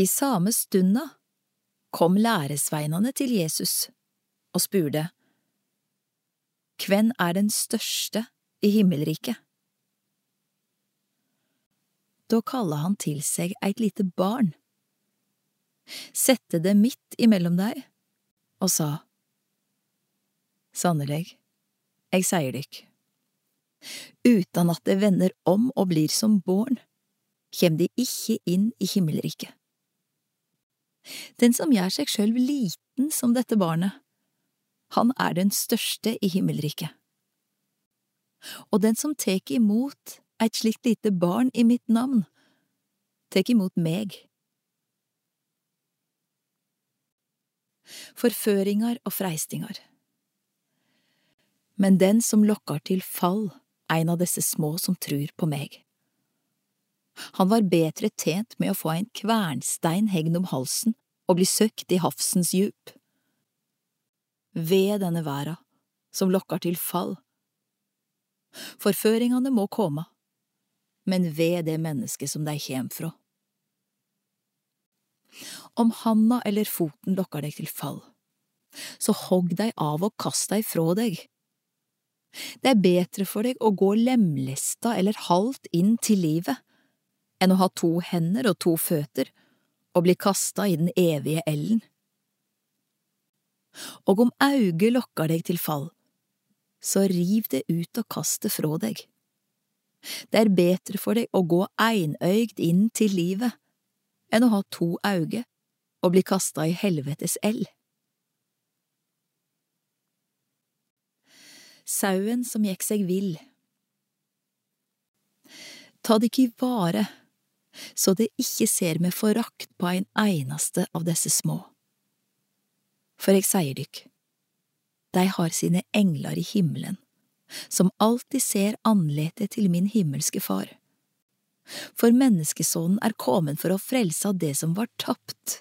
I same stunda kom læresveinane til Jesus og spurte, Kven er den største i himmelriket? Da kalla han til seg eit lite barn, sette det midt imellom dei og sa, Sannelig, eg sier dykk, utan at det vender om og blir som barn, kjem de ikke inn i himmelriket. Den som gjør seg sjølv liten som dette barnet, han er den største i himmelriket. Og den som tek imot eit slikt lite barn i mitt navn, tek imot meg. Forføringar og freistingar Men den som lokkar til fall, ein av disse små som trur på meg. Han var bedre tjent med å få ein kvernstein hegn om halsen og bli søkt i havsens djup. Ved denne verda, som lokkar til fall. Forføringane må komme, men ved det mennesket som dei kjem fra. Om handa eller foten lokkar deg til fall, så hogg dei av og kast dei fra deg. Det er betre for deg å gå lemlesta eller halvt inn til livet enn å ha to hender og to føtter og bli kasta i den evige elden. Og om auget lokkar deg til fall, så riv det ut og kast det fra deg. Det er betre for deg å gå einøygd inn til livet enn å ha to auge og bli kasta i helvetes eld. Sauen som gikk seg vill. Ta det ikke i vare så det ikke ser med forakt på ein einaste av disse små. For eg sier dykk, dei har sine englar i himmelen, som alltid ser andletet til min himmelske Far. For menneskesonen er kommet for å frelse det som var tapt.